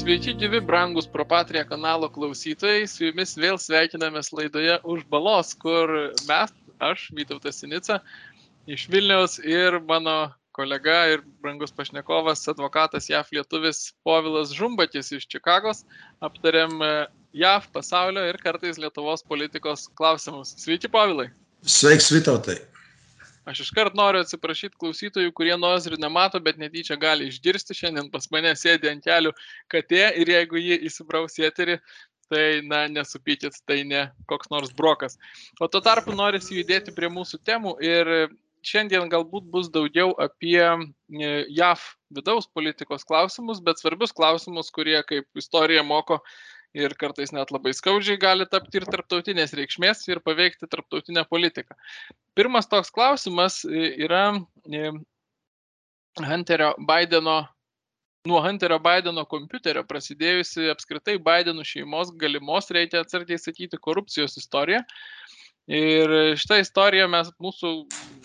Sveiki, gyvi, brangus Propatria kanalo klausytojai. Su jumis vėl sveikinamės laidoje už balos, kur mes, aš, Vytautas Sinica, iš Vilniaus ir mano kolega ir brangus pašnekovas, advokatas JAF lietuvis Povilas Žumbatis iš Čikagos, aptariam e, JAF pasaulio ir kartais Lietuvos politikos klausimus. Sveiki, Povilai. Sveiks, Vytautai. Aš iškart noriu atsiprašyti klausytojų, kurie nors ir nemato, bet netyčia gali išgirsti. Šiandien pas mane sėdi ant kelių katė ir jeigu ji įsibraus eterį, tai, na, nesupykit, tai ne koks nors brokas. O tuo tarpu norisi judėti prie mūsų temų ir šiandien galbūt bus daugiau apie e, JAV vidaus politikos klausimus, bet svarbius klausimus, kurie, kaip istorija moko, ir kartais net labai skaudžiai gali tapti ir tarptautinės reikšmės ir paveikti tarptautinę politiką. Pirmas toks klausimas e, yra e, Hunterio Bideno, nuo Hunterio Bideno kompiuterio prasidėjusi apskritai Bidenų šeimos galimos, reikia atsargiai sakyti, korupcijos istorija. Ir šitą istoriją mes mūsų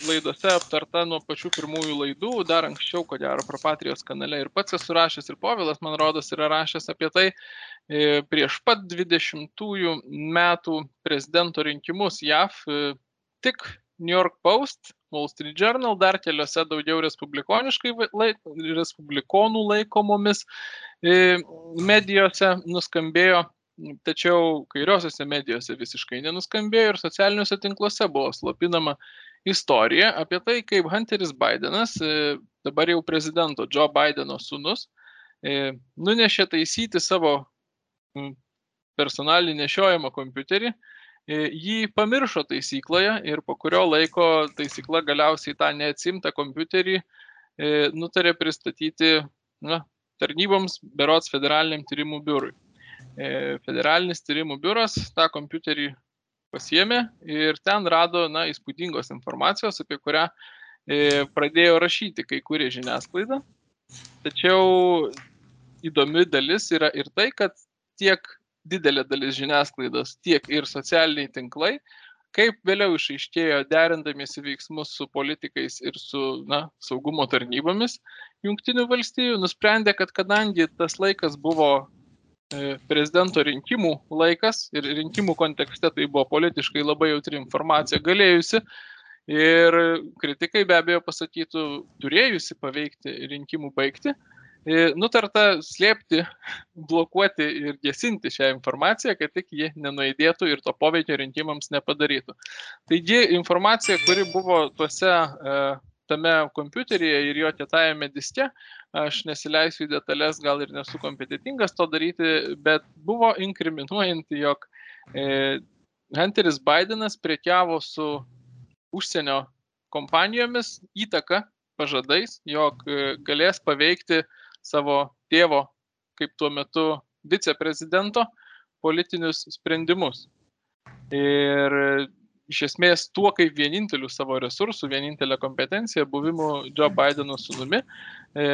laidose aptarta nuo pačių pirmųjų laidų, dar anksčiau, ko gero, Propatrijos kanale ir pats esu rašęs, ir Povilas, man rodos, yra rašęs apie tai e, prieš pat 20 metų prezidento rinkimus JAV. E, tik New York Post, Wall Street Journal, dar keliose daugiau laik, respublikonų laikomomis e, medijose nuskambėjo tačiau kairiosiose medijose visiškai nenuskambėjo ir socialiniuose tinkluose buvo slopinama istorija apie tai, kaip Hunteris Bidenas, e, dabar jau prezidento Joe Bideno sūnus, e, nunešė taisyti savo personalinį nešiojamą kompiuterį, e, jį pamiršo taisykloje ir po kurio laiko taisykla galiausiai tą neatsimtą kompiuterį nutarė pristatyti na, tarnyboms berots federaliniam tyrimų biurui. E, federalinis tyrimų biuras tą kompiuterį pasiemė ir ten rado na, įspūdingos informacijos, apie kurią e, pradėjo rašyti kai kurie žiniasklaida. Tačiau įdomi dalis yra ir tai, kad tiek didelė dalis žiniasklaidos, tiek ir socialiniai tinklai, kaip vėliau išaiškėjo derindamiesi veiksmus su politikais ir su na, saugumo tarnybomis Junktinių valstybių, nusprendė, kad kadangi tas laikas buvo prezidento rinkimų laikas ir rinkimų kontekste tai buvo politiškai labai jautri informacija galėjusi ir kritikai be abejo pasakytų turėjusi paveikti rinkimų baigti. E, nutarta slėpti, blokuoti ir gesinti šią informaciją, kad tik ji nenuėdėtų ir to poveikio rinkimams nepadarytų. Taigi informacija, kuri buvo tuose e, tame kompiuteryje ir jo kietajame diske, aš nesileisiu į detalės, gal ir nesu kompetitingas to daryti, bet buvo inkriminuojanti, jog e, Hunteris Bidenas priekiavo su užsienio kompanijomis įtaka pažadais, jog e, galės paveikti savo tėvo, kaip tuo metu viceprezidento, politinius sprendimus. Ir iš esmės tuo kaip vieninteliu savo resursu, vienintelė kompetencija buvimu Joe Bideno sunumi, e,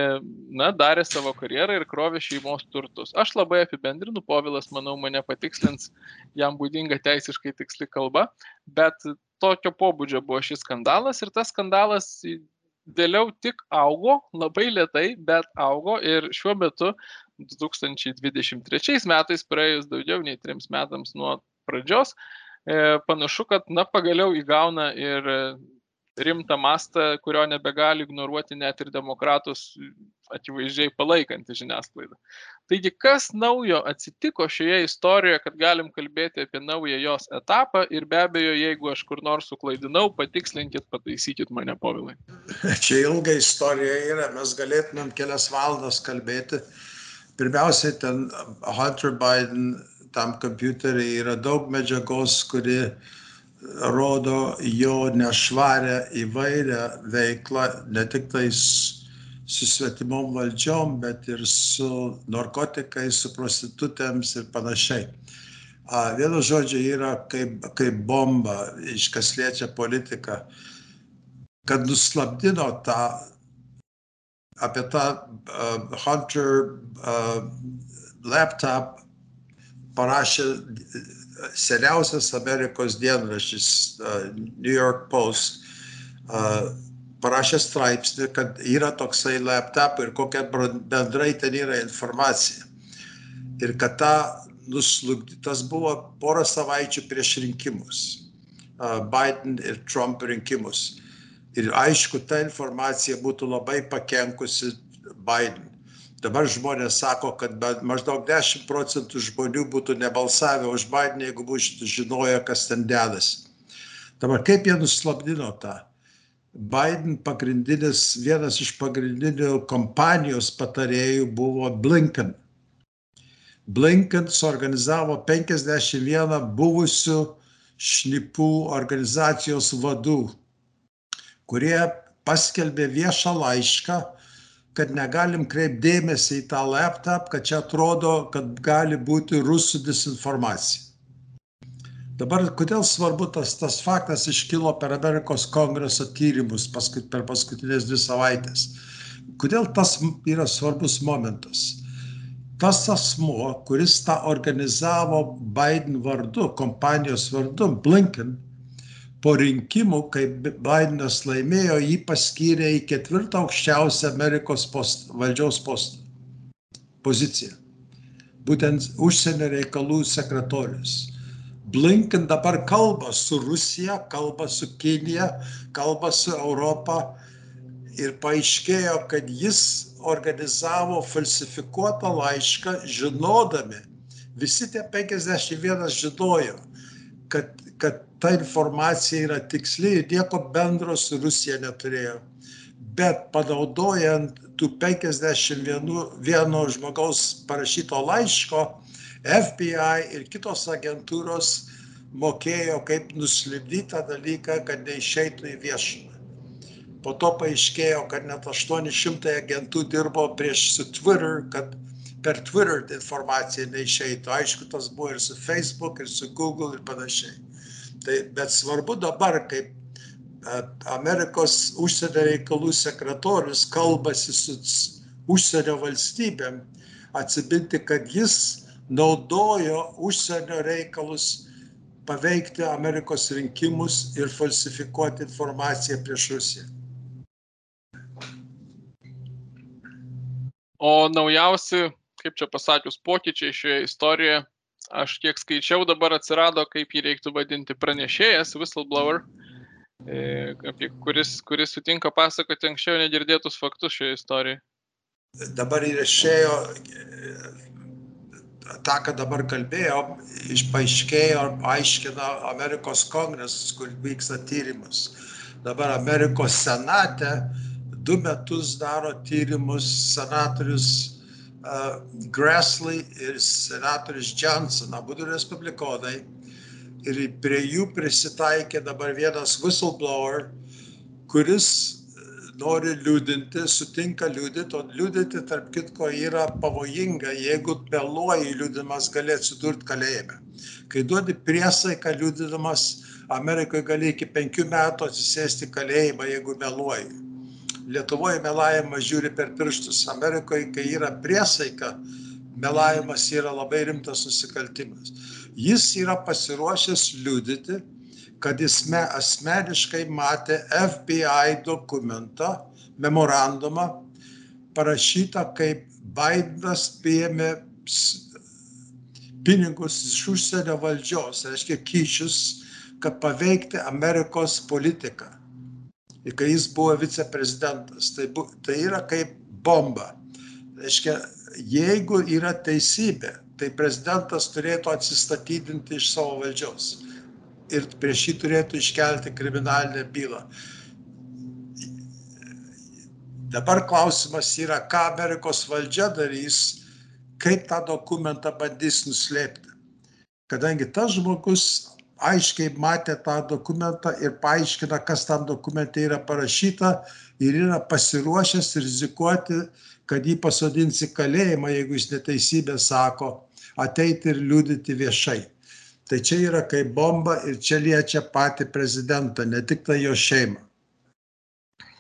na, darė savo karjerą ir krovė šeimos turtus. Aš labai apibendrinu, Povilas, manau, mane patikslins, jam būdinga teisiškai tiksli kalba, bet tokio pobūdžio buvo šis skandalas ir tas skandalas vėliau tik augo, labai lietai, bet augo ir šiuo metu 2023 metais, praėjus daugiau nei trims metams nuo pradžios, panašu, kad, na, pagaliau įgauna ir rimtą mastą, kurio nebegali ignoruoti net ir demokratus akivaizdžiai palaikanti žiniasklaida. Taigi, kas naujo atsitiko šioje istorijoje, kad galim kalbėti apie naują jos etapą ir be abejo, jeigu aš kur nors suklaidinau, patikslinkit, pataisykit mane, povilai. Čia ilga istorija yra, mes galėtumėm kelias valandas kalbėti. Pirmiausiai, ten Hunter Biden tam kompiuteriai yra daug medžiagos, kuri rodo jo nešvarę įvairią veiklą, ne tik tais su svetimom valdžiom, bet ir su narkotikais, su prostitutėms ir panašiai. Vienu žodžiu yra kaip, kaip bomba, iš kas liečia politiką, kad nuslapdino tą apie tą uh, Hunter uh, laptop parašė seniausias Amerikos dienraštis New York Post, parašė straipsnį, kad yra toksai laptop ir kokia bendrai ten yra informacija. ir kad ta nuslugdytas buvo porą savaičių prieš rinkimus, Biden ir Trump rinkimus. Ir aišku, ta informacija būtų labai pakenkusi Biden. Dabar žmonės sako, kad maždaug 10 procentų žmonių būtų nebalsavę už Bideną, jeigu būtų žinoję, kas ten dedasi. Dabar kaip jie nuslapdino tą? Biden pagrindinis, vienas iš pagrindinių kompanijos patarėjų buvo Blinken. Blinken suorganizavo 51 buvusių šnipų organizacijos vadų, kurie paskelbė viešą laišką, kad negalim kreipdėmėsi į tą laptop, kad čia atrodo, kad gali būti rusų disinformacija. Dabar kodėl svarbu tas, tas faktas iškilo per Amerikos kongreso tyrimus paskut, per paskutinės dvi savaitės? Kodėl tas yra svarbus momentas? Tas asmuo, kuris tą organizavo Biden vardu, kompanijos vardu, Blinken, po rinkimų, kai Bidenas laimėjo, jį paskyrė į ketvirtą aukščiausią Amerikos post, valdžiaus postą poziciją. Būtent užsienio reikalų sekretorius. Blinken dabar kalba su Rusija, kalba su Kinija, kalba su Europa ir paaiškėjo, kad jis organizavo falsifikuotą laišką, žinodami, visi tie 51 žinojo, kad, kad ta informacija yra tiksli ir nieko bendro su Rusija neturėjo. Bet panaudojant tų 51 žmogaus parašyto laiško, FBI ir kitos agentūros mokėjo kaip nuslibdytą dalyką, kad neišeitų į viešumą. Po to paaiškėjo, kad net 800 agentų dirbo prieš su Twitter, kad per Twitter informacija neišeitų. Aišku, tas buvo ir su Facebook, ir su Google ir panašiai. Tai, bet svarbu dabar, kaip e, Amerikos užsienio reikalų sekretorius kalbasi su užsienio valstybėm, atsibinti, kad jis naudojo užsienio reikalus paveikti Amerikos rinkimus ir falsifikuoti informaciją prieš Rusiją. O naujausi, kaip čia pasakius, pokyčiai šioje istorijoje aš kiek skaičiau, dabar atsirado, kaip jį reiktų vadinti, pranešėjas, whistleblower, e, apie kuris, kuris sutinka pasakoti anksčiau negirdėtus faktus šioje istorijoje. Dabar ir išėjo tą, ką dabar kalbėjom, išpaaiškėjo, aiškina Amerikos kongresas, kur vyksta tyrimus. Dabar Amerikos senate du metus daro tyrimus senatorius uh, Grassley ir senatorius Johnson, abu du respublikonai. Ir prie jų prisitaikė dabar vienas whistleblower, kuris nori liūdinti, sutinka liūdinti, o liūdinti, tarp kitko, yra pavojinga, jeigu meluoji liūdimas gali atsidurti kalėjime. Kai duodi priesaiką liūdinamas, Amerikoje gali iki penkių metų atsisėsti kalėjimą, jeigu meluoji. Lietuvoje melavimas žiūri per pirštus, Amerikoje, kai yra priesaika, melavimas yra labai rimtas nusikaltimas. Jis yra pasiruošęs liudyti, kad jis me, asmeniškai matė FBI dokumentą, memorandumą, parašytą, kaip Bidenas priėmė pinigus iš užsienio valdžios, reiškia kyšius, kad paveikti Amerikos politiką kai jis buvo viceprezidentas. Tai, bu, tai yra kaip bomba. Reiškia, jeigu yra teisybė, tai prezidentas turėtų atsistatydinti iš savo valdžios ir prieš jį turėtų iškelti kriminalinę bylą. Dabar klausimas yra, ką Amerikos valdžia darys, kaip tą dokumentą bandys nuslėpti. Kadangi tas žmogus aiškiai matė tą dokumentą ir paaiškina, kas tam dokumente yra parašyta ir yra pasiruošęs rizikuoti, kad jį pasodins į kalėjimą, jeigu jis neteisybę sako, ateiti ir liūdyti viešai. Tai čia yra kaip bomba ir čia liečia patį prezidentą, ne tik tai jo šeimą.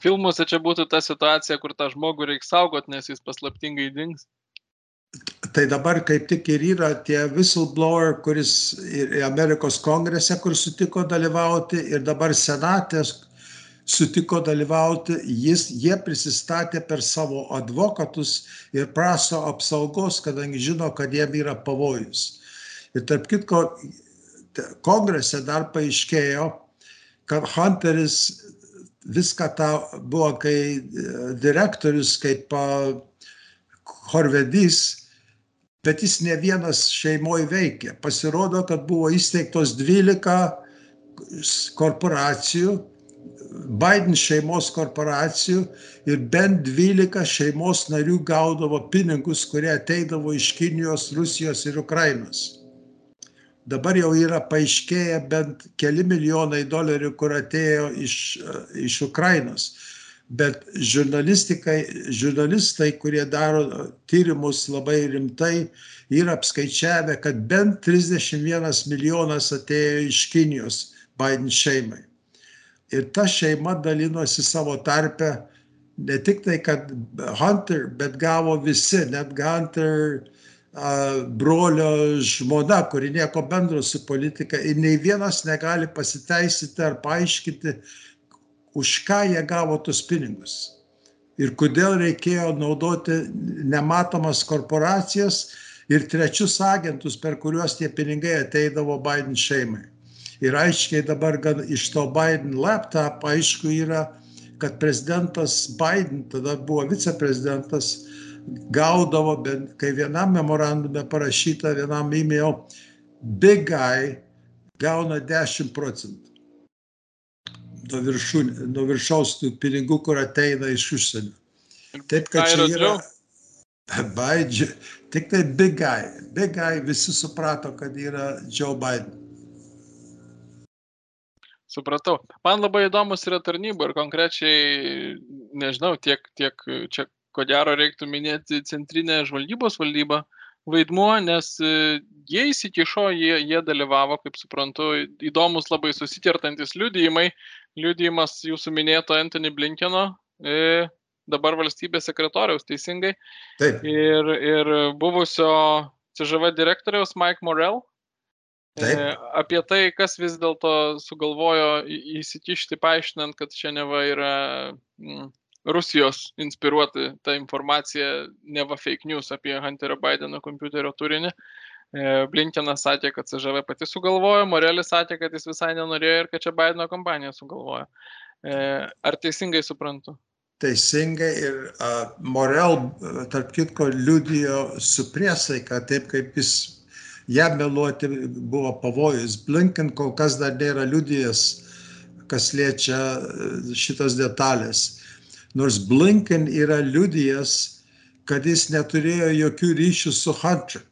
Filmuose čia būtų ta situacija, kur tą žmogų reikia saugoti, nes jis paslaptingai dings tai dabar kaip tik ir yra tie whistleblower, kuris Amerikos kongrese, kur sutiko dalyvauti, ir dabar senatės, sutiko dalyvauti, jis, jie prisistatė per savo advokatus ir praso apsaugos, kadangi žino, kad jiem yra pavojus. Ir tarp kitko, kongrese dar paaiškėjo, kad Hunteris viską tą buvo, kai e, direktorius, kaip Horvedys, bet jis ne vienas šeimoje veikė. Pasirodo, kad buvo įsteigtos 12 korporacijų, Biden šeimos korporacijų ir bent 12 šeimos narių gaudavo pinigus, kurie ateidavo iš Kinijos, Rusijos ir Ukrainos. Dabar jau yra paaiškėję bent keli milijonai dolerių, kur atėjo iš, iš Ukrainos bet žurnalistai, kurie daro tyrimus labai rimtai, yra apskaičiavę, kad bent 31 milijonas atėjo iš Kinijos Biden šeimai. Ir ta šeima dalinosi savo tarpę ne tik tai, kad Hunter, bet gavo visi, net Hunter brolio žmona, kuri nieko bendro su politika ir nei vienas negali pasiteisyti ar paaiškinti, už ką jie gavo tus pinigus ir kodėl reikėjo naudoti nematomas korporacijas ir trečius agentus, per kuriuos tie pinigai ateidavo Biden šeimai. Ir aiškiai dabar gan iš to Biden laptop aišku yra, kad prezidentas Biden, tada buvo viceprezidentas, gaudavo, bent kai vienam memorandume parašyta, vienam email, big guy gauna 10 procentų nuo, viršų, nuo viršaus tų pinigų, kur ateina iš užsienio. Taip, kad čia yra Biden, tik tai big guy. Big guy visi suprato, kad yra Joe Biden. Supratau. Man labai įdomus yra tarnyba ir konkrečiai, nežinau, tiek, tiek čia ko gero reiktų minėti centrinę žvalgybos valdybą vaidmuo, nes jie įsikišo, jie, jie dalyvavo, kaip suprantu, įdomus labai susikertantis liudijimai, liudijimas jūsų minėto Anthony Blinkeno, e, dabar valstybės sekretoriaus teisingai. Taip. Ir, ir buvusio CŽV direktoriaus Mike Morell. E, Taip. E, apie tai, kas vis dėlto sugalvojo įsikišti, paaiškinant, kad čia neva yra mm, Rusijos inspiruoti tą informaciją, neva fake news apie Hunterio Bideno kompiuterio turinį. E, Blinkenas sakė, kad CŽV pati sugalvojo, Morelis sakė, kad jis visai nenorėjo ir kad čia Bideno kompanija sugalvojo. E, ar teisingai suprantu? Teisingai ir uh, Morel, tarp kitko, liudijo su priesaika, taip kaip jis ją meluoti buvo pavojus. Blinken kol kas dar nėra liudijęs, kas liečia šitas detalės. Nors Blinken yra liudijęs, kad jis neturėjo jokių ryšių su Hunter.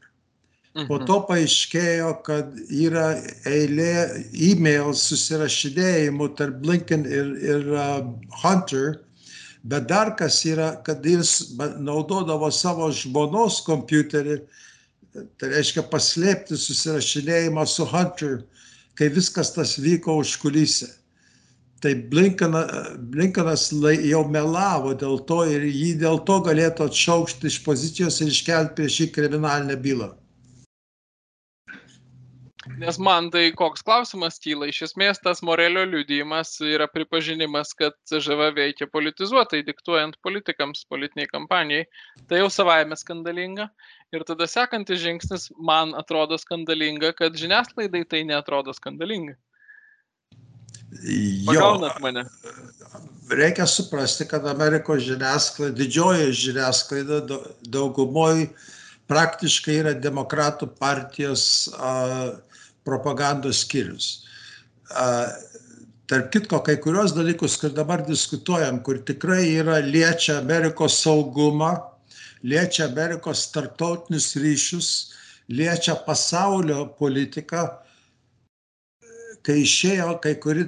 Po mhm. to paaiškėjo, kad yra eilė e-mail susirašinėjimų tarp Blinken ir, ir uh, Hunter, bet dar kas yra, kad jis naudodavo savo žmonos kompiuterį, tai reiškia paslėpti susirašinėjimą su Hunter, kai viskas tas vyko už kulisę. Tai Blinkena, Blinkenas jau melavo dėl to ir jį dėl to galėtų atšaukti iš pozicijos ir iškelti prieš jį kriminalinę bylą. Nes man tai koks klausimas kyla, iš esmės tas Morelio liudijimas yra pripažinimas, kad CŽV veikia politizuotai, diktuojant politikams, politiniai kampanijai. Tai jau savaime skandalinga. Ir tada sekantis žingsnis man atrodo skandalinga, kad žiniasklaidai tai netrodo skandalinga. Pagaunat mane. Reikia suprasti, kad Amerikos žiniasklaida, didžioji žiniasklaida daugumoji praktiškai yra demokratų partijos uh, propagandos skyrius. Tarp kitko, kai kurios dalykus, kur dabar diskutuojam, kur tikrai yra liečia Amerikos saugumą, liečia Amerikos tarptautinius ryšius, liečia pasaulio politiką, kai išėjo kai kuri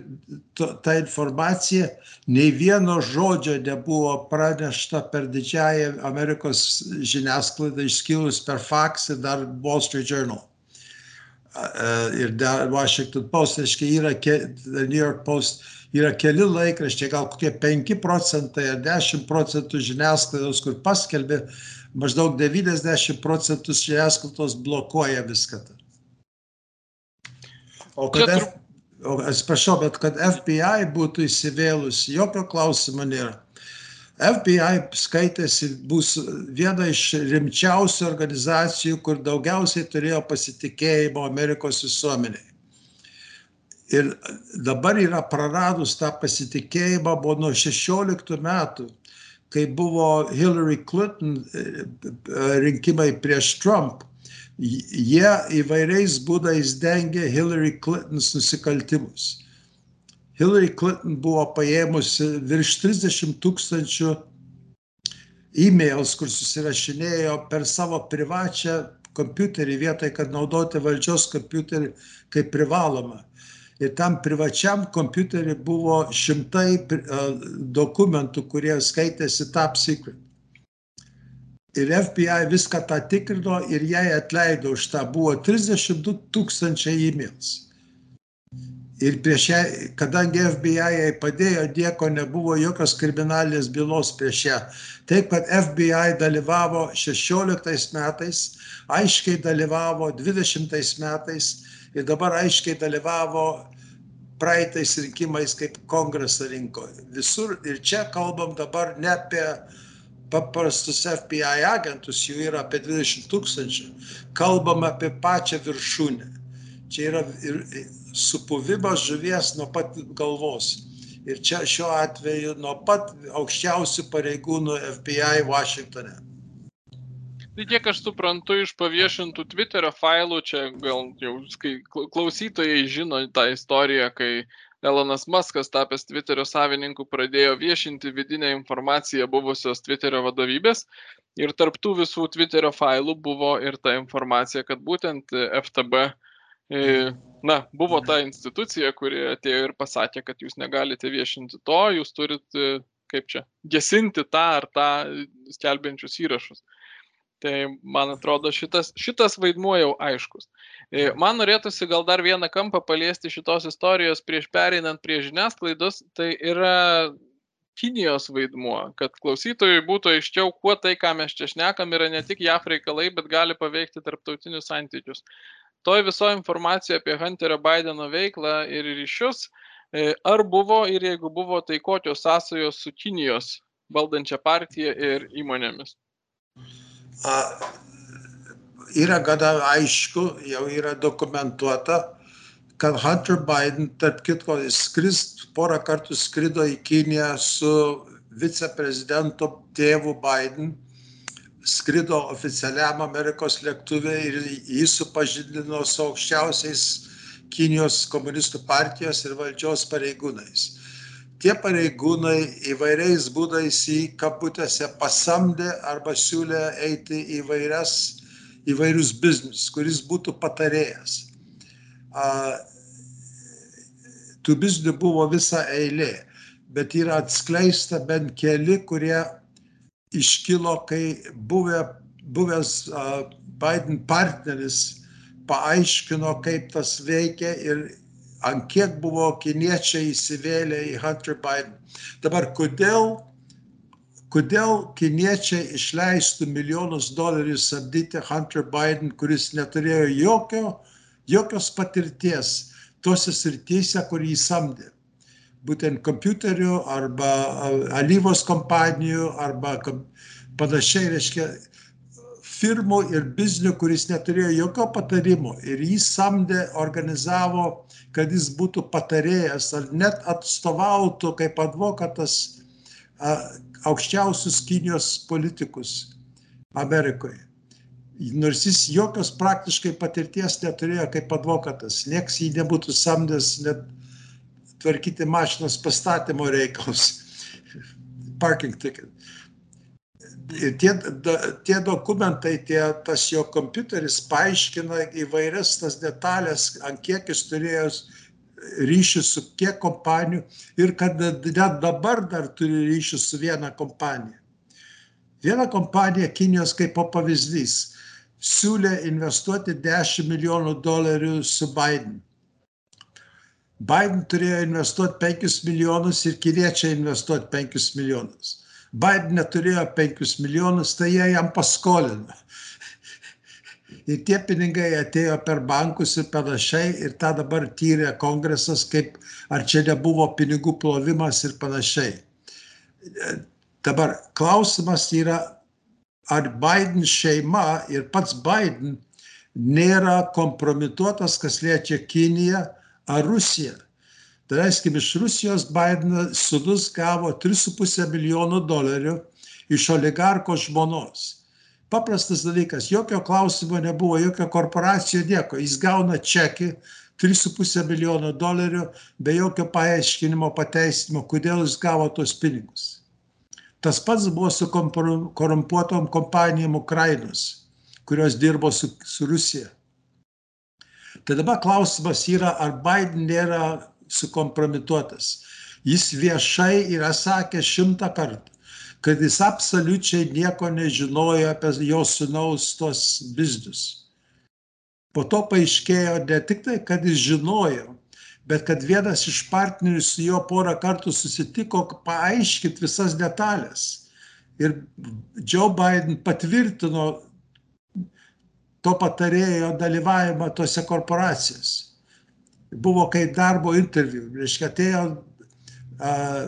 ta informacija, nei vieno žodžio nebuvo pranešta per didžiąją Amerikos žiniasklaidą, išskyrus per ir dar Wall Street Journal ir Washington Post, reiškia, yra, New York Post, yra keli laikraščiai, gal kokie 5 procentai ar 10 procentų žiniasklaidos, kur paskelbė, maždaug 90 procentų žiniasklaidos blokuoja viską. O kada, atsiprašau, bet kad FBI būtų įsivėlus, jokio klausimo nėra. FBI skaitėsi bus viena iš rimčiausių organizacijų, kur daugiausiai turėjo pasitikėjimo Amerikos visuomeniai. Ir dabar yra praradus tą pasitikėjimą, buvo nuo 16 metų, kai buvo Hillary Clinton e, e, rinkimai prieš Trump jie įvairiais būdais dengia Hillary Clintons nusikaltimus. Hillary Clinton buvo paėmusi virš 30 tūkstančių e-mails, kur susirašinėjo per savo privačią kompiuterį vietoj, kad naudoti valdžios kompiuterį kaip privaloma. Ir tam privačiam kompiuterį buvo šimtai dokumentų, kurie skaitėsi top secret ir FBI viską tą tikrino ir jai atleido už tą. Buvo 32 tūkstančiai e-mails. Ir prieš ją, kadangi FBI jai padėjo, nieko nebuvo, jokios kriminalinės bylos prieš ją. Taip, kad FBI dalyvavo 16 metais, aiškiai dalyvavo 20 metais ir dabar aiškiai dalyvavo praeitais rinkimais, kaip kongresą rinko. Visur ir čia kalbam dabar ne apie paprastus FBI agentus, jų yra apie 20 tūkstančių, kalbam apie pačią viršūnę. Čia yra supuvimas žuvies nuo pat galvos. Ir čia šiuo atveju nuo pat aukščiausių pareigūnų FBI Vašingtone. Tai kiek aš suprantu iš paviešintų Twitterio failų, čia gal jau klausytojai žino tą istoriją, kai elonas muskas tapęs tviterio savininku pradėjo viešinti vidinę informaciją buvusios tviterio vadovybės ir tarp tų visų tviterio failų buvo ir ta informacija, kad būtent FTB e, na, buvo ta institucija, kuri atėjo ir pasakė, kad jūs negalite viešinti to, jūs turit, e, kaip čia, gesinti tą ar tą skelbiančius įrašus. Tai man atrodo, šitas, šitas vaidmuo jau aiškus. E, man norėtųsi gal dar vieną kampą paliesti šitos istorijos prieš pereinant prie žiniasklaidos, tai yra Kinijos vaidmuo, kad klausytojui būtų aiškiau, kuo tai, ką mes čia šnekam, yra ne tik JAF reikalai, bet gali paveikti tarptautinius santykius. Toj viso informacija apie Hunterio Bideno veiklą ir ryšius, e, ar buvo ir jeigu buvo, tai kokios sąsajos su Kinijos valdančia partija ir įmonėmis? Yra gana aišku, jau yra dokumentuota, kad Hunter Biden, tarp kitko, skris, porą kartų skrido į Kiniją su viceprezidentu tėvu Biden, skrido oficialiam Amerikos lėktuvė ir jį supažindino su aukščiausiais Kinijos komunistų partijos ir valdžios pareigūnais. Tie pareigūnai įvairiais būdais į kabutėse pasamdė arba siūlė eiti į vairias, įvairius biznius, kuris būtų patarėjas. A, tų biznių buvo visa eilė, bet yra atskleista bent keli, kurie iškilo, kai buvę, buvęs a, Biden partneris paaiškino, kaip tas veikia ir ant kiek buvo kiniečiai įsivėlę į Hunter Biden. Dabar kodėl, kodėl kiniečiai išleistų milijonus dolerių samdyti Hunter Biden, kuris neturėjo jokio, jokios patirties tose srityse, kur jį samdė. Būtent kompiuterių arba alyvos kompanijų arba panašiai, reiškia, firmų ir biznių, kuris neturėjo jokio patarimo ir jį samdė, organizavo, kad jis būtų patarėjas ar net atstovautų kaip advokatas aukščiausius Kinijos politikus Amerikoje. Nors jis jokios praktiškai patirties neturėjo kaip advokatas, nieks jį nebūtų samdęs net tvarkyti mašinos pastatymo reikalus, parking ticket tie, da, tie dokumentai, tie, tas jo kompiuteris paaiškina įvairias tas detalės, ant kiek jis turėjo ryšį su kiek kompanijų ir kad net dabar dar turi ryšį su viena kompanija. Viena kompanija Kinijos kaip pavyzdys siūlė investuoti 10 milijonų dolerių su Biden. Biden turėjo investuoti 5 milijonus ir kiniečiai investuoti 5 milijonus. Biden neturėjo 5 milijonus, tai jie jam paskolino. Ir tie pinigai atėjo per bankus ir panašiai ir tą dabar tyrė kongresas, kaip ar čia nebuvo pinigų plovimas ir panašiai. Dabar klausimas yra, ar Biden šeima ir pats Biden nėra kompromituotas, kas liečia Kiniją ar Rusiją. Tai reiškia, iš Rusijos Bidenas sudus gavo 3,5 milijono dolerių iš oligarko žmonos. Paprastas dalykas, jokio klausimo nebuvo, jokio korporacijų, nieko. Jis gauna čekį 3,5 milijono dolerių be jokio paaiškinimo, pateisinimo, kodėl jis gavo tos pinigus. Tas pats buvo su korumpuotom kompanijom Ukrainos, kurios dirbo su, su Rusija. Tai dabar klausimas yra, ar Biden nėra sukompromituotas. Jis viešai yra sakęs šimtą kartų, kad jis absoliučiai nieko nežinojo apie jo sunaus tos biznius. Po to paaiškėjo ne tik tai, kad jis žinojo, bet kad vienas iš partnerių su juo porą kartų susitiko paaiškinti visas detalės. Ir Joe Biden patvirtino to patarėjo dalyvavimą tose korporacijose. Buvo kaip darbo interviu, reiškia, atėjo uh,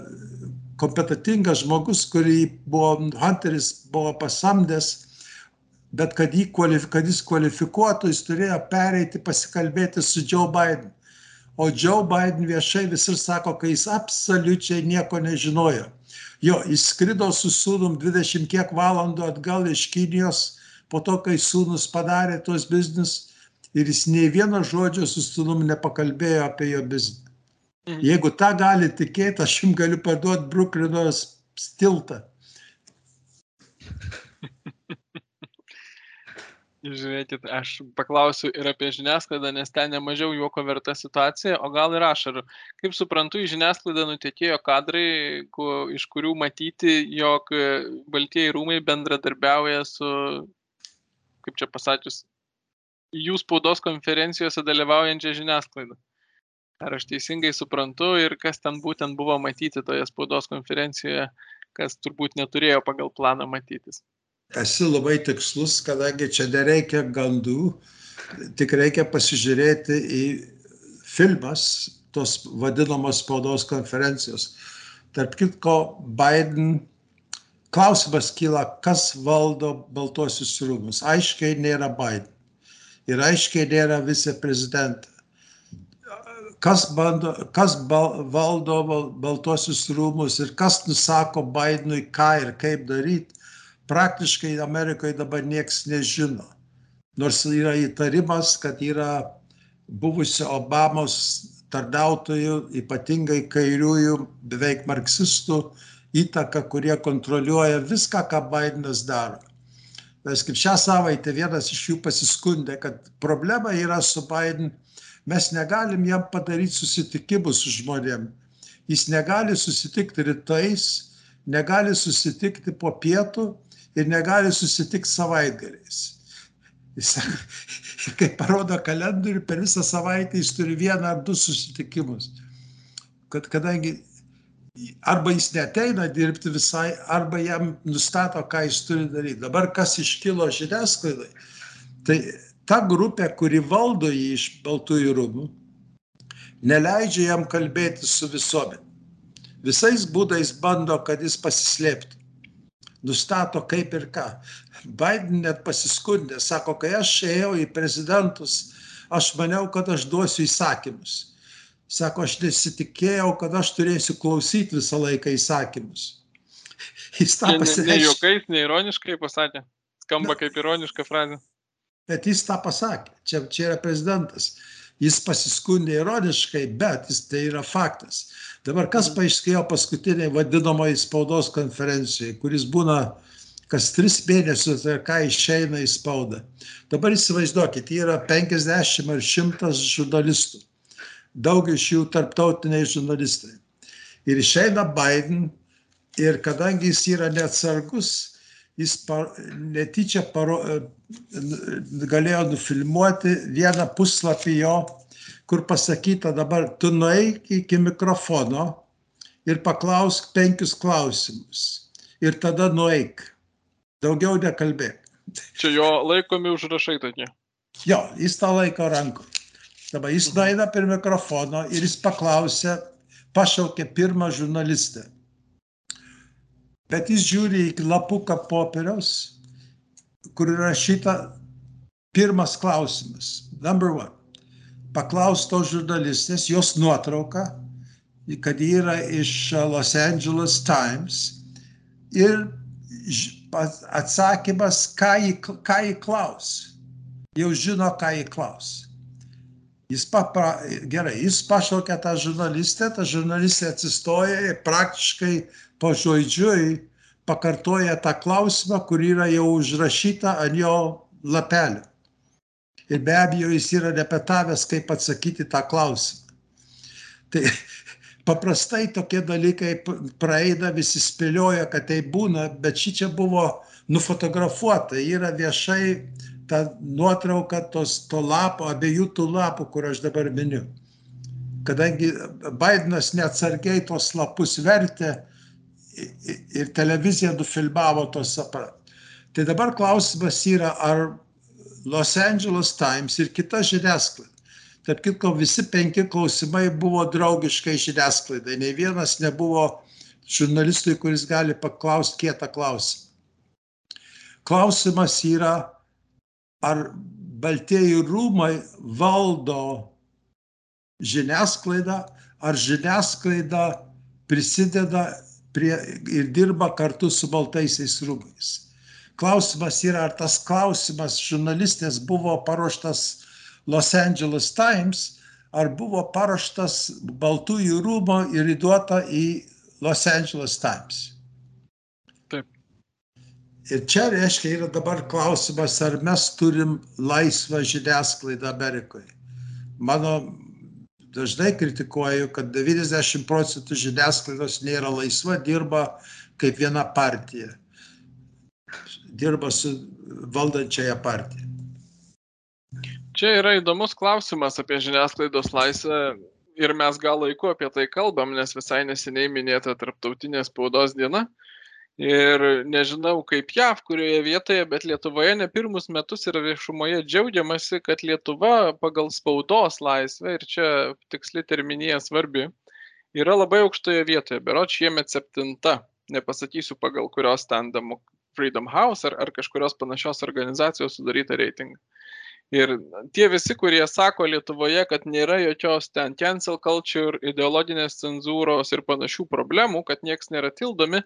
kompetitingas žmogus, kurį buvo, Hunteris buvo pasamdęs, bet kad, jį, kad jis kvalifikuotų, jis turėjo pereiti pasikalbėti su Joe Biden o Joe Biden viešai visur sako, kad jis absoliučiai nieko nežinojo. Jo, jis skrido su sūnum 20 kiek valandų atgal iš Kinijos, po to, kai sūnus padarė tos biznis ir jis nei vieno žodžio su sūnum nepakalbėjo apie jo biznį. Mhm. Jeigu tą gali tikėti, aš jums galiu parduoti Bruklinos tiltą. Žiūrėkit, aš paklausiu ir apie žiniasklaidą, nes ten nemažiau juoko verta situacija, o gal ir ašarų. Kaip suprantu, į žiniasklaidą nutekėjo kadrai, ku, iš kurių matyti, jog Baltieji rūmai bendradarbiauja su, kaip čia pasakius, jų spaudos konferencijose dalyvaujančia žiniasklaida. Ar aš teisingai suprantu ir kas ten būtent buvo matyti toje spaudos konferencijoje, kas turbūt neturėjo pagal planą matytis? esi labai tikslus, kadangi čia nereikia gandų, tik reikia pasižiūrėti į filmas, tos vadinamos spaudos konferencijos. Tarp kitko, Biden klausimas kyla, kas valdo Baltuosius rūmus. Aiškiai nėra Biden ir aiškiai nėra viceprezidentė. Kas, bando, kas bal, valdo Baltuosius rūmus ir kas nusako Bidenui ką ir kaip daryti, praktiškai Amerikoje dabar nieks nežino. Nors yra įtarimas, kad yra buvusio Obamos tarnautojų, ypatingai kairiųjų, beveik marksistų įtaka, kurie kontroliuoja viską, ką Bidenas daro. Nes kaip šią savaitę vienas iš jų pasiskundė, kad problema yra su Biden, mes negalim jam padaryti susitikimus su žmonėm. Jis negali susitikti rytais, negali susitikti po pietų ir negali susitikti savaitgaliais. Jis, ir kai parodo kalendorių, per visą savaitę jis turi vieną ar du susitikimus. Kad, kadangi arba jis neteina dirbti visai, arba jam nustato, ką jis turi daryti. Dabar kas iškilo žiniasklaidai, tai ta grupė, kuri valdo jį iš Baltųjų rūmų, neleidžia jam kalbėti su visuomenė. Visais būdais bando, kad jis pasislėptų nustato kaip ir ką. Biden net pasiskundė, sako, kai aš ėjau į prezidentus, aš maniau, kad aš duosiu įsakymus. Sako, aš nesitikėjau, kad aš turėsiu klausyti visą laiką įsakymus. Jis tą pasakė. Ne, ne juokais, ne ironiškai pasakė. Skamba Na, kaip ironiška frazė. Bet jis tą pasakė. Čia, čia yra prezidentas. Jis pasiskundė ironiškai, bet jis tai yra faktas. Dabar kas mhm. paaiškėjo paskutiniai vadinamoji spaudos konferencijai, kuris būna kas tris mėnesius ir ką išeina į spaudą. Dabar įsivaizduokit, yra 50 ar 100 žurnalistų. Daug iš jų tarptautiniai žurnalistai. Ir išeina Biden ir kadangi jis yra neatsargus, jis par, netyčia paro, galėjo nufilmuoti vieną puslapį jo kur pasakyta dabar, tu nueik iki mikrofono ir paklausk penkius klausimus. Ir tada nueik. Daugiau nekalbėk. Čia jo laikomi užrašai tokie. Jo, jis tą laiko rankoje. Dabar jis nueina prie mikrofono ir jis paklausė, pašaukė pirmą žurnalistę. Bet jis žiūri į lapuką popieriaus, kur rašyta pirmas klausimas. Number one. Paklaus to žurnalistės, jos nuotrauka, kad ji yra iš Los Angeles Times ir atsakymas, ką jį, ką jį klaus. Jau žino, ką jį klaus. Jis papra, gerai, jis pašaukė tą žurnalistę, ta žurnalistė atsistoja ir praktiškai pažodžiui pakartoja tą klausimą, kur yra jau užrašyta ant jo lapelio. Ir be abejo, jis yra repetavęs, kaip atsakyti tą klausimą. Tai paprastai tokie dalykai praeina, visi spėlioja, kad tai būna, bet ši čia buvo nufotografuota, yra viešai ta nuotrauka tos, to lapo, abiejų tų lapų, kur aš dabar miniu. Kadangi Bidenas neatsargiai tos lapus vertė ir televizija nufilmavo tos aparatus. Tai dabar klausimas yra, ar Los Angeles Times ir kita žiniasklaida. Tarp kitko, visi penki klausimai buvo draugiškai žiniasklaidai. Ne vienas nebuvo žurnalistui, kuris gali paklausti kietą klausimą. Klausimas yra, ar Baltieji rūmai valdo žiniasklaidą, ar žiniasklaida prisideda prie, ir dirba kartu su Baltaisiais rūmais. Klausimas yra, ar tas klausimas žurnalistės buvo paruoštas Los Angeles Times, ar buvo paruoštas Baltųjų rūmo ir įduota į Los Angeles Times. Taip. Ir čia reiškia yra dabar klausimas, ar mes turim laisvą žiniasklaidą Amerikoje. Mano dažnai kritikuoju, kad 90 procentų žiniasklaidos nėra laisva, dirba kaip viena partija. Dirba su valdančiaja partija. Čia yra įdomus klausimas apie žiniasklaidos laisvę ir mes gal laiku apie tai kalbam, nes visai neseniai minėta tarptautinė spaudos diena. Ir nežinau kaip JAV, kurioje vietoje, bet Lietuvoje ne pirmus metus yra viešumoje džiaugiamasi, kad Lietuva pagal spaudos laisvę, ir čia tiksli terminija svarbi, yra labai aukštoje vietoje. Berot šiemet septinta, nepasakysiu pagal kurios standamų Freedom House ar, ar kažkurios panašios organizacijos sudarytą reitingą. Ir tie visi, kurie sako Lietuvoje, kad nėra jokios ten cancel culture, ideologinės cenzūros ir panašių problemų, kad nieks nėra tildomi,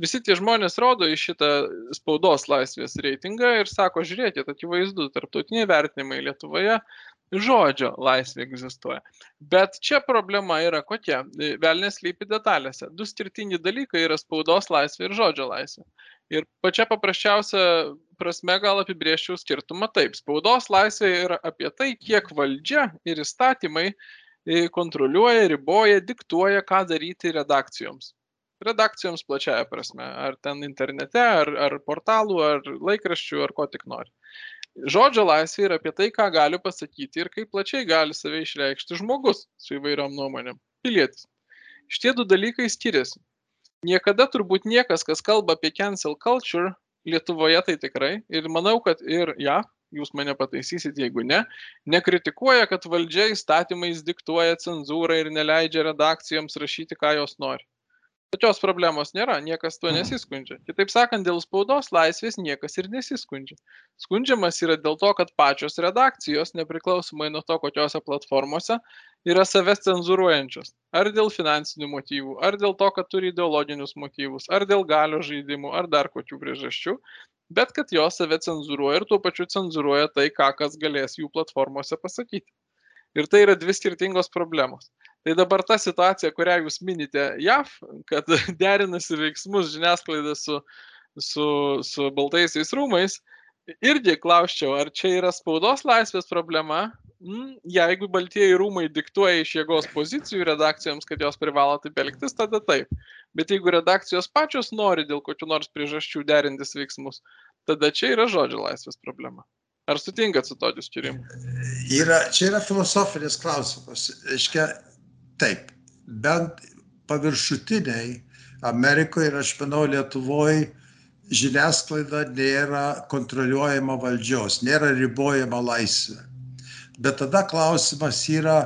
visi tie žmonės rodo į šitą spaudos laisvės reitingą ir sako, žiūrėkit, akivaizdu, tarptautiniai vertinimai Lietuvoje žodžio laisvė egzistuoja. Bet čia problema yra kokia? Velnės lypi detalėse. Du skirtingi dalykai yra spaudos laisvė ir žodžio laisvė. Ir pačia paprasčiausia prasme gal apibrieščiau skirtumą taip. Spaudos laisvė yra apie tai, kiek valdžia ir įstatymai e, kontroliuoja, riboja, diktuoja, ką daryti redakcijoms redakcijoms plačiaja prasme, ar ten internete, ar, ar portalų, ar laikraščių, ar ko tik nori. Žodžio laisvė yra apie tai, ką gali pasakyti ir kaip plačiai gali save išreikšti žmogus su įvairiom nuomonėm, pilietis. Šitie du dalykai skiriasi. Niekada turbūt niekas, kas kalba apie cancel culture, Lietuvoje tai tikrai, ir manau, kad ir ją, ja, jūs mane pataisysit, jeigu ne, nekritikuoja, kad valdžia įstatymais diktuoja cenzūrą ir neleidžia redakcijoms rašyti, ką jos nori. Tokios problemos nėra, niekas tuo mhm. nesiskundžia. Kitaip sakant, dėl spaudos laisvės niekas ir nesiskundžia. Skundžiamas yra dėl to, kad pačios redakcijos, nepriklausomai nuo to, kokiose platformose, yra savęs cenzuruojančios. Ar dėl finansinių motyvų, ar dėl to, kad turi ideologinius motyvus, ar dėl galio žaidimų, ar dar kokių priežasčių, bet kad jos save cenzuruoja ir tuo pačiu cenzuruoja tai, ką kas galės jų platformose pasakyti. Ir tai yra dvi skirtingos problemos. Tai dabar ta situacija, kurią jūs minite JAV, kad derinasi veiksmus žiniasklaida su, su, su baltaisiais rūmais, irgi klauščiau, ar čia yra spaudos laisvės problema, mm, jeigu baltieji rūmai diktuoja iš jėgos pozicijų redakcijoms, kad jos privalo taip elgtis, tada taip. Bet jeigu redakcijos pačios nori dėl kokių nors priežasčių derintis veiksmus, tada čia yra žodžio laisvės problema. Ar sutinkat su tokiu skirimu? Yra, čia yra filosofinis klausimas. Iškia, taip, bent paviršutiniai Amerikoje ir aš manau Lietuvoje žiniasklaida nėra kontroliuojama valdžios, nėra ribojama laisvė. Bet tada klausimas yra,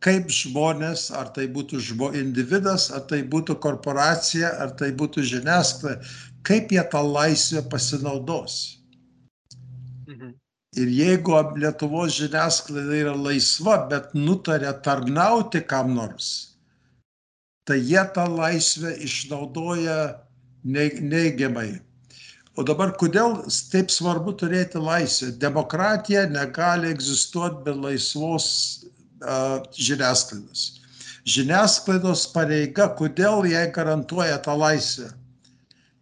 kaip žmonės, ar tai būtų žmo, individas, ar tai būtų korporacija, ar tai būtų žiniasklaida, kaip jie tą laisvę pasinaudos. Ir jeigu Lietuvos žiniasklaida yra laisva, bet nutarė tarnauti kam nors, tai jie tą laisvę išnaudoja neigiamai. O dabar kodėl taip svarbu turėti laisvę? Demokratija negali egzistuoti be laisvos uh, žiniasklaidos. Žiniasklaidos pareiga, kodėl jai garantuoja tą laisvę?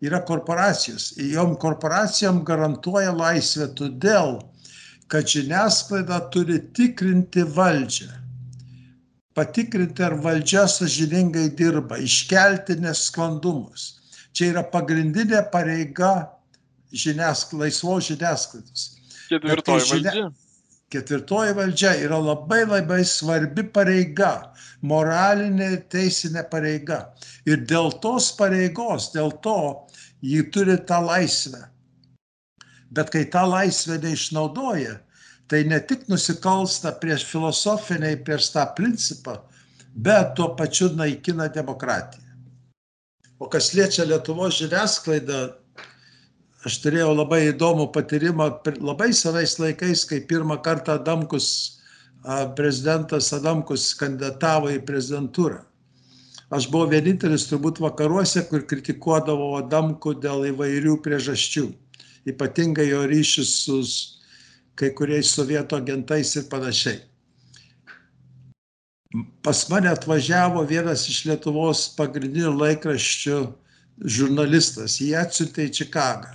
Yra korporacijos. Jom korporacijom garantuoja laisvę todėl, kad žiniasklaida turi tikrinti valdžią patikrinti, ar valdžia sažiningai dirba, iškelti nesklandumus. Čia yra pagrindinė pareiga žiniask, laisvos žiniasklaidos. Ketvirtoji žinia, valdžia. Ketvirtoji valdžia yra labai labai svarbi pareiga, moralinė ir teisinė pareiga. Ir dėl tos pareigos, dėl to ji turi tą laisvę. Bet kai tą laisvę neišnaudoja, tai ne tik nusikalsta prieš filosofiniai, prieš tą principą, bet tuo pačiu naikina demokratiją. O kas liečia Lietuvos žiniasklaidą, aš turėjau labai įdomų patyrimą labai senais laikais, kai pirmą kartą Adamkus, prezidentas Adamkus kandidatavo į prezidentūrą. Aš buvau vienintelis turbūt vakaruose, kur kritikuodavo Adamku dėl įvairių priežasčių, ypatingai jo ryšius su kai kuriais sovietų agentais ir panašiai. Pas mane atvažiavo vienas iš Lietuvos pagrindinių laikraščių žurnalistas, jį atsiuntė į Čikagą.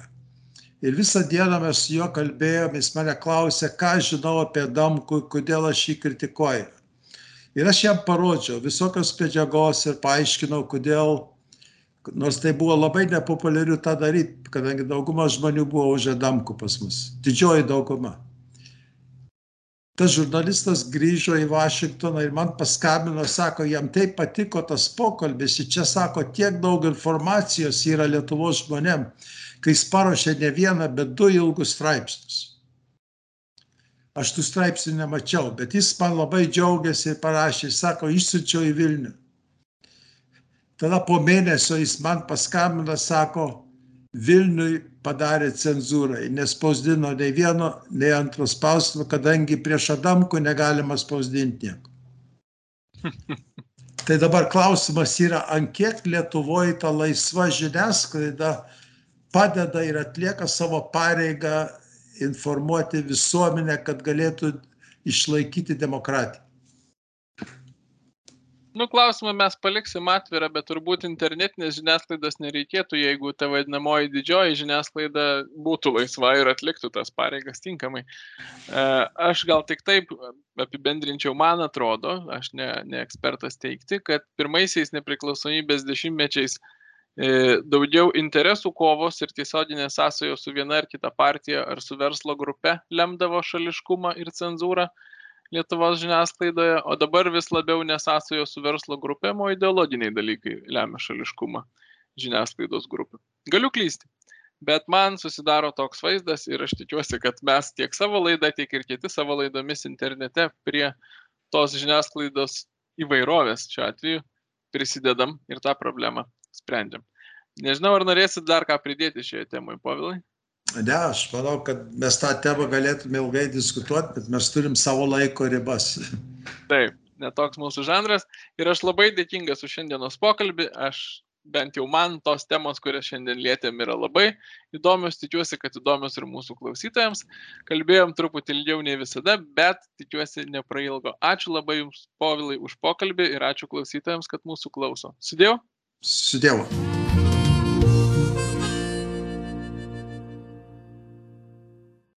Ir visą dieną mes su juo kalbėjome, jis mane klausė, ką žinau apie Damkų, kodėl aš jį kritikuoju. Ir aš jam parodžiau visokios medžiagos ir paaiškinau, kodėl, nors tai buvo labai nepopuliariu tą daryti, kadangi dauguma žmonių buvo už Adamkų pas mus, didžioji dauguma tas žurnalistas grįžo į Vašingtoną ir man paskambino, sako, jam taip patiko tas pokalbis, čia sako, tiek daug informacijos yra Lietuvos žmonėm, kai jis paruošė ne vieną, bet du ilgus straipsnius. Aš tų straipsnių nemačiau, bet jis man labai džiaugiasi ir parašė, sako, išsiučiau į Vilnių. Tada po mėnesio jis man paskambino, sako, Vilniui padarė cenzūrą, nespausdino nei vieno, nei antro spausdino, kadangi prieš Adamku negalima spausdinti nieko. Tai dabar klausimas yra, ant kiek Lietuvoje ta laisva žiniasklaida padeda ir atlieka savo pareigą informuoti visuomenę, kad galėtų išlaikyti demokratiją. Nu, klausimą mes paliksim atvirą, bet turbūt internetinės žiniasklaidos nereikėtų, jeigu ta vadinamoji didžioji žiniasklaida būtų laisva ir atliktų tas pareigas tinkamai. E, aš gal tik taip apibendrinčiau, man atrodo, aš ne, ne ekspertas teikti, kad pirmaisiais nepriklausomybės dešimtmečiais e, daugiau interesų kovos ir tiesioginės sąsajos su viena ar kita partija ar su verslo grupe lemdavo šališkumą ir cenzūrą Lietuvos žiniasklaidoje, o dabar vis labiau nesąsajos su verslo grupėm, o ideologiniai dalykai lemia šališkumą žiniasklaidos grupių. Galiu klysti, bet man susidaro toks vaizdas ir aš tikiuosi, kad mes tiek savo laidą, tiek ir kiti savo laidomis internete prie tos žiniasklaidos įvairovės šiuo atveju prisidedam ir tą problemą sprendžiam. Nežinau, ar norėsit dar ką pridėti šioje temoje, Povilai? Ne, aš manau, kad mes tą temą galėtume ilgai diskutuoti, bet mes turim savo laiko ribas. Taip, netoks mūsų žanras. Ir aš labai dėkingas už šiandienos pokalbį. Aš bent jau man tos temos, kurias šiandien lietėm, yra labai įdomios. Tikiuosi, kad įdomios ir mūsų klausytojams. Kalbėjom truputį ilgiau nei visada, bet tikiuosi neprailgo. Ačiū labai Jums, Povilai, už pokalbį ir ačiū klausytojams, kad mūsų klauso. Sudėjau? Sudėjau.